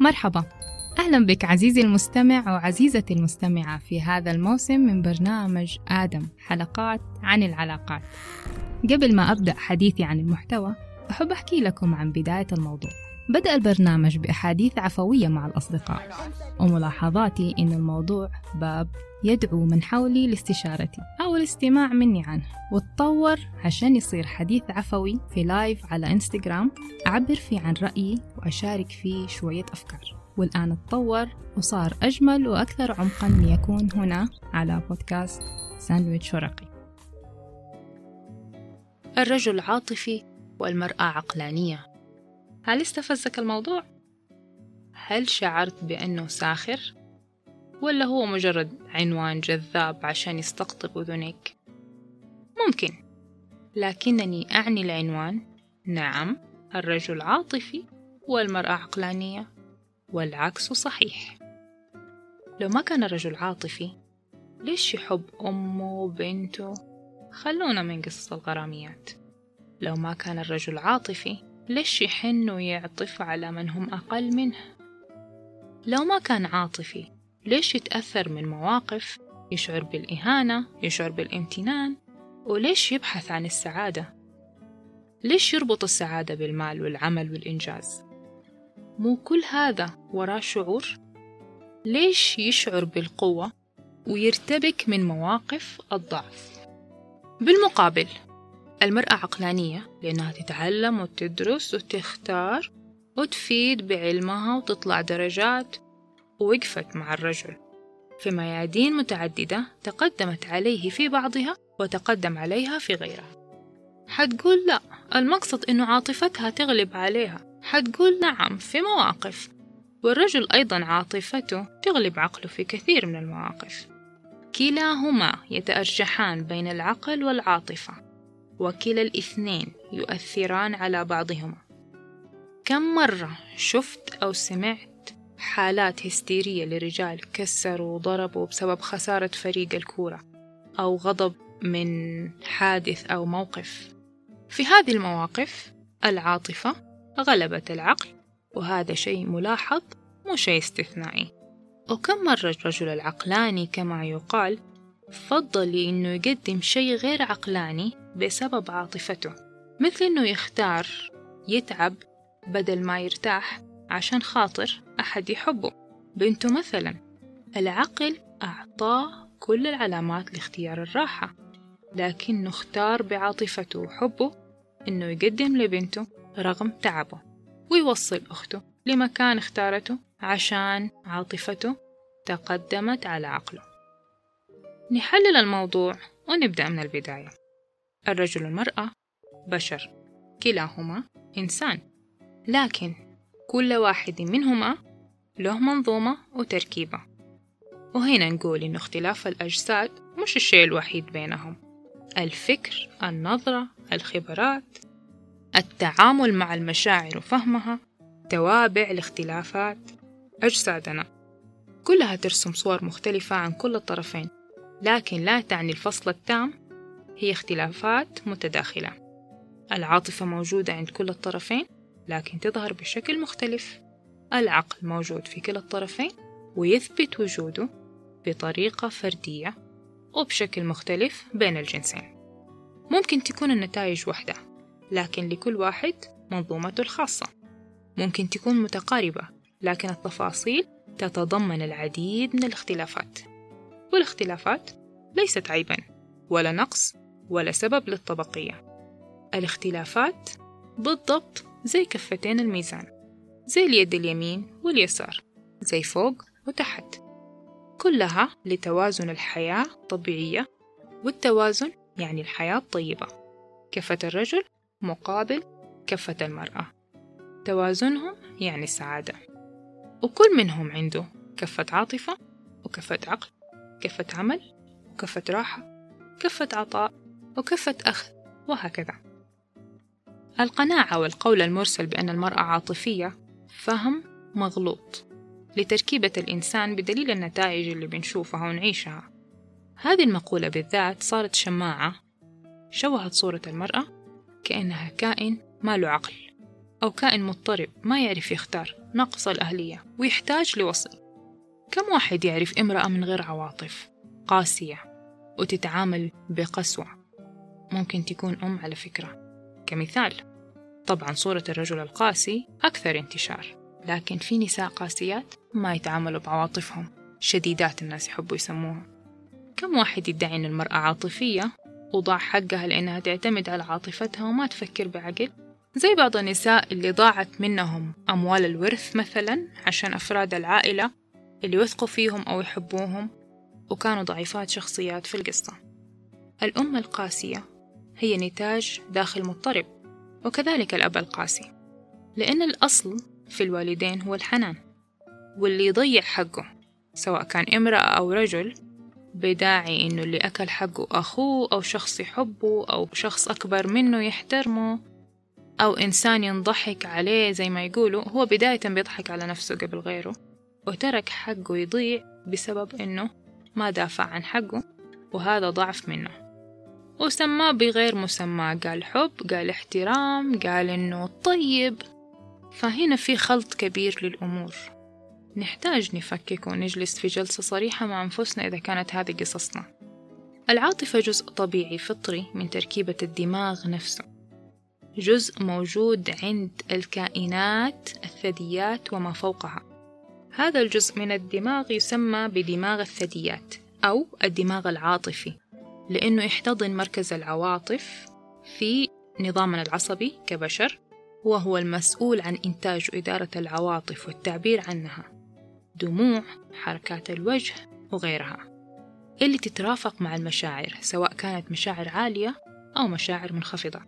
مرحبا. أهلا بك عزيزي المستمع وعزيزتي المستمعة في هذا الموسم من برنامج آدم حلقات عن العلاقات. قبل ما أبدأ حديثي عن المحتوى أحب أحكي لكم عن بداية الموضوع. بدأ البرنامج بأحاديث عفوية مع الأصدقاء. وملاحظاتي إن الموضوع باب يدعو من حولي لاستشارتي أو الاستماع مني عنه. وتطور عشان يصير حديث عفوي في لايف على إنستغرام. أعبر فيه عن رأيي وأشارك فيه شوية أفكار. والآن تطور وصار أجمل وأكثر عمقا ليكون هنا على بودكاست ساندويتش ورقي. الرجل عاطفي والمرأة عقلانية. هل استفزك الموضوع؟ هل شعرت بأنه ساخر؟ ولا هو مجرد عنوان جذاب عشان يستقطب أذنيك؟ ممكن لكنني أعني العنوان نعم الرجل عاطفي والمرأة عقلانية والعكس صحيح لو ما كان الرجل عاطفي ليش يحب أمه وبنته؟ خلونا من قصص الغراميات لو ما كان الرجل عاطفي ليش يحن ويعطف على من هم أقل منه؟ لو ما كان عاطفي ليش يتأثر من مواقف يشعر بالإهانة يشعر بالامتنان وليش يبحث عن السعادة؟ ليش يربط السعادة بالمال والعمل والإنجاز؟ مو كل هذا وراه شعور؟ ليش يشعر بالقوة ويرتبك من مواقف الضعف؟ بالمقابل المرأة عقلانية لأنها تتعلم وتدرس وتختار وتفيد بعلمها وتطلع درجات ووقفت مع الرجل. في ميادين متعددة تقدمت عليه في بعضها وتقدم عليها في غيرها. حتقول لا المقصد إنه عاطفتها تغلب عليها. حتقول نعم في مواقف. والرجل أيضا عاطفته تغلب عقله في كثير من المواقف. كلاهما يتأرجحان بين العقل والعاطفة. وكلا الاثنين يؤثران على بعضهما. كم مرة شفت أو سمعت حالات هستيرية لرجال كسروا وضربوا بسبب خسارة فريق الكورة أو غضب من حادث أو موقف. في هذه المواقف العاطفة غلبت العقل وهذا شيء ملاحظ مو شيء استثنائي. وكم مرة الرجل العقلاني كما يقال فضل إنه يقدم شيء غير عقلاني بسبب عاطفته مثل إنه يختار يتعب بدل ما يرتاح عشان خاطر أحد يحبه. بنته مثلا العقل أعطاه كل العلامات لاختيار الراحة لكنه اختار بعاطفته وحبه إنه يقدم لبنته رغم تعبه ويوصل أخته لمكان اختارته عشان عاطفته تقدمت على عقله. نحلل الموضوع ونبدأ من البداية. الرجل والمرأة بشر. كلاهما إنسان. لكن كل واحد منهما له منظومة وتركيبة. وهنا نقول إنه اختلاف الأجساد مش الشيء الوحيد بينهم. الفكر النظرة الخبرات التعامل مع المشاعر وفهمها توابع لاختلافات أجسادنا كلها ترسم صور مختلفة عن كل الطرفين لكن لا تعني الفصل التام هي اختلافات متداخلة. العاطفة موجودة عند كل الطرفين لكن تظهر بشكل مختلف. العقل موجود في كلا الطرفين ويثبت وجوده بطريقة فردية وبشكل مختلف بين الجنسين. ممكن تكون النتائج واحدة لكن لكل واحد منظومته الخاصة. ممكن تكون متقاربة لكن التفاصيل تتضمن العديد من الاختلافات. والاختلافات ليست عيبا ولا نقص ولا سبب للطبقية. الاختلافات بالضبط زي كفتين الميزان زي اليد اليمين واليسار زي فوق وتحت. كلها لتوازن الحياة طبيعية والتوازن يعني الحياة طيبة كفة الرجل مقابل كفة المرأة. توازنهم يعني السعادة. وكل منهم عنده كفة عاطفة وكفة عقل كفة عمل وكفة راحة كفة عطاء. وكفة أخذ وهكذا. القناعة والقول المرسل بأن المرأة عاطفية فهم مغلوط. لتركيبة الإنسان بدليل النتائج اللي بنشوفها ونعيشها. هذه المقولة بالذات صارت شماعة شوهت صورة المرأة كأنها كائن ما له عقل أو كائن مضطرب ما يعرف يختار ناقص الأهلية ويحتاج لوصل. كم واحد يعرف امرأة من غير عواطف؟ قاسية وتتعامل بقسوة. ممكن تكون أم على فكرة. كمثال طبعا صورة الرجل القاسي أكثر انتشار لكن في نساء قاسيات ما يتعاملوا بعواطفهم. شديدات الناس يحبوا يسموها. كم واحد يدعي أن المرأة عاطفية وضاع حقها لأنها تعتمد على عاطفتها وما تفكر بعقل؟ زي بعض النساء اللي ضاعت منهم أموال الورث مثلا عشان أفراد العائلة اللي وثقوا فيهم أو يحبوهم وكانوا ضعيفات شخصيات في القصة. الأم القاسية هي نتاج داخل مضطرب وكذلك الأب القاسي لأن الأصل في الوالدين هو الحنان واللي يضيع حقه سواء كان امرأة أو رجل بداعي إنه اللي أكل حقه أخوه أو شخص يحبه أو شخص أكبر منه يحترمه أو إنسان ينضحك عليه زي ما يقولوا هو بداية بيضحك على نفسه قبل غيره وترك حقه يضيع بسبب إنه ما دافع عن حقه وهذا ضعف منه. وسماه بغير مسمى قال حب قال احترام قال إنه طيب. فهنا في خلط كبير للأمور. نحتاج نفكك ونجلس في جلسة صريحة مع أنفسنا إذا كانت هذه قصصنا. العاطفة جزء طبيعي فطري من تركيبة الدماغ نفسه. جزء موجود عند الكائنات الثدييات وما فوقها. هذا الجزء من الدماغ يسمى بدماغ الثدييات أو الدماغ العاطفي. لأنه يحتضن مركز العواطف في نظامنا العصبي كبشر وهو المسؤول عن إنتاج وإدارة العواطف والتعبير عنها دموع حركات الوجه وغيرها. اللي تترافق مع المشاعر سواء كانت مشاعر عالية أو مشاعر منخفضة.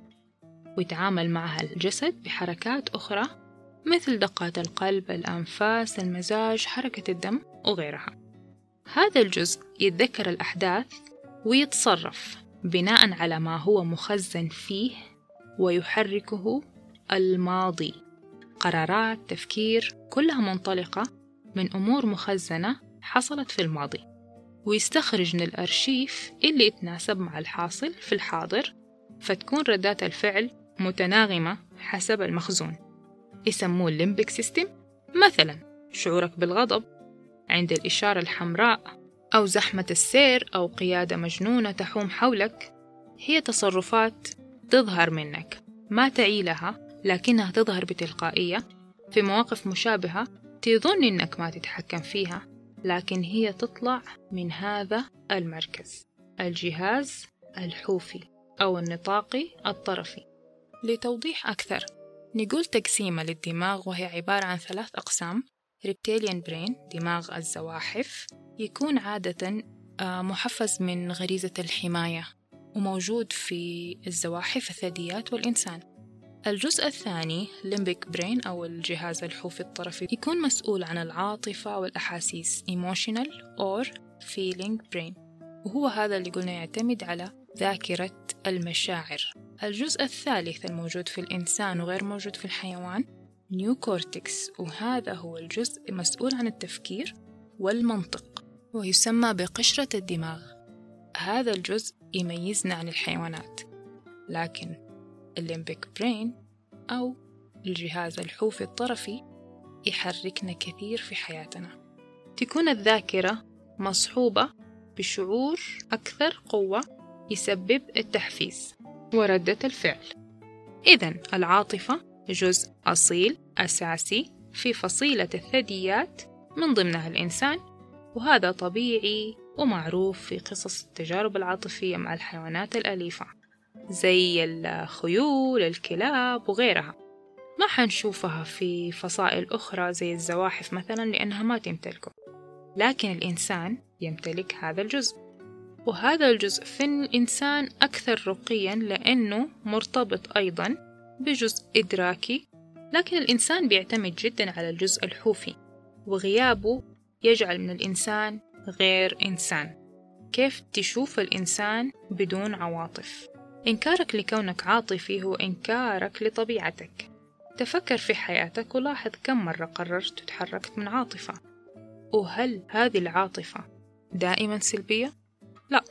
ويتعامل معها الجسد بحركات أخرى مثل دقات القلب الأنفاس المزاج حركة الدم وغيرها. هذا الجزء يتذكر الأحداث ويتصرف بناء على ما هو مخزن فيه ويحركه الماضي. قرارات تفكير كلها منطلقة من أمور مخزنة حصلت في الماضي. ويستخرج من الأرشيف اللي يتناسب مع الحاصل في الحاضر فتكون ردات الفعل متناغمة حسب المخزون. يسموه الليمبك سيستم مثلا شعورك بالغضب. عند الإشارة الحمراء أو زحمة السير أو قيادة مجنونة تحوم حولك هي تصرفات تظهر منك. ما تعي لها لكنها تظهر بتلقائية في مواقف مشابهة تظن إنك ما تتحكم فيها لكن هي تطلع من هذا المركز. الجهاز الحوفي أو النطاقي الطرفي. لتوضيح أكثر نقول تقسيمة للدماغ وهي عبارة عن ثلاث أقسام reptilian brain دماغ الزواحف يكون عادة آه، محفز من غريزة الحماية وموجود في الزواحف الثدييات والإنسان. الجزء الثاني limbic brain أو الجهاز الحوفي الطرفي يكون مسؤول عن العاطفة والأحاسيس emotional or feeling brain. وهو هذا اللي قلنا يعتمد على ذاكرة المشاعر. الجزء الثالث الموجود في الإنسان وغير موجود في الحيوان neocortex وهذا هو الجزء المسؤول عن التفكير والمنطق. ويسمى بقشرة الدماغ. هذا الجزء يميزنا عن الحيوانات لكن ال limbic brain أو الجهاز الحوفي الطرفي يحركنا كثير في حياتنا. تكون الذاكرة مصحوبة بشعور أكثر قوة يسبب التحفيز وردة الفعل. إذا العاطفة جزء أصيل أساسي في فصيلة الثدييات من ضمنها الإنسان وهذا طبيعي ومعروف في قصص التجارب العاطفية مع الحيوانات الأليفة زي الخيول الكلاب وغيرها. ما حنشوفها في فصائل أخرى زي الزواحف مثلا لأنها ما تمتلكه. لكن الإنسان يمتلك هذا الجزء. وهذا الجزء في الإنسان أكثر رقيا لأنه مرتبط أيضا بجزء إدراكي. لكن الإنسان بيعتمد جدا على الجزء الحوفي وغيابه يجعل من الإنسان غير إنسان. كيف تشوف الإنسان بدون عواطف؟ إنكارك لكونك عاطفي هو إنكارك لطبيعتك. تفكر في حياتك ولاحظ كم مرة قررت وتحركت من عاطفة. وهل هذه العاطفة دائما سلبية؟ لا.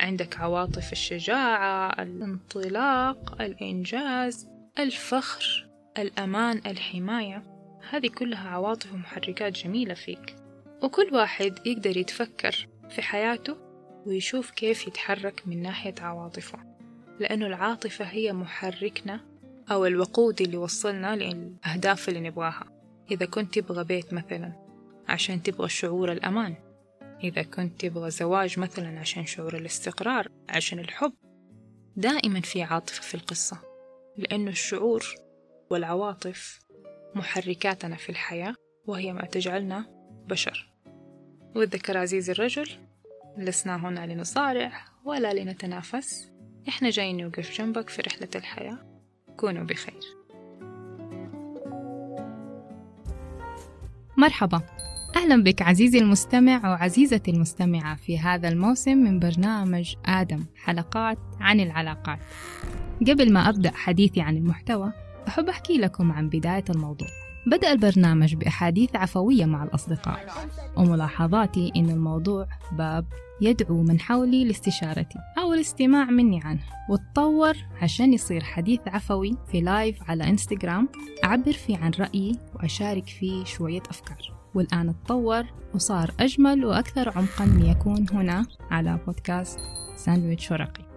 عندك عواطف الشجاعة الانطلاق الإنجاز الفخر الأمان الحماية. هذه كلها عواطف ومحركات جميلة فيك. وكل واحد يقدر يتفكر في حياته ويشوف كيف يتحرك من ناحية عواطفه. لأنه العاطفة هي محركنا أو الوقود اللي وصلنا للأهداف اللي نبغاها. إذا كنت تبغى بيت مثلا عشان تبغى شعور الأمان. إذا كنت تبغى زواج مثلا عشان شعور الاستقرار عشان الحب. دائما في عاطفة في القصة. لأنه الشعور والعواطف محركاتنا في الحياة وهي ما تجعلنا بشر. والذكر عزيز الرجل لسنا هنا لنصارع ولا لنتنافس. إحنا جايين نوقف جنبك في رحلة الحياة. كونوا بخير. مرحبا. أهلا بك عزيزي المستمع وعزيزتي المستمعة في هذا الموسم من برنامج آدم حلقات عن العلاقات. قبل ما أبدأ حديثي عن المحتوى أحب أحكي لكم عن بداية الموضوع. بدأ البرنامج بأحاديث عفوية مع الأصدقاء. وملاحظاتي إن الموضوع باب يدعو من حولي لاستشارتي أو الاستماع مني عنه. وتطور عشان يصير حديث عفوي في live على إنستغرام. أعبر فيه عن رأيي وأشارك فيه شوية أفكار. والآن تطور وصار أجمل وأكثر عمقا ليكون هنا على بودكاست ساندويتش ورقي.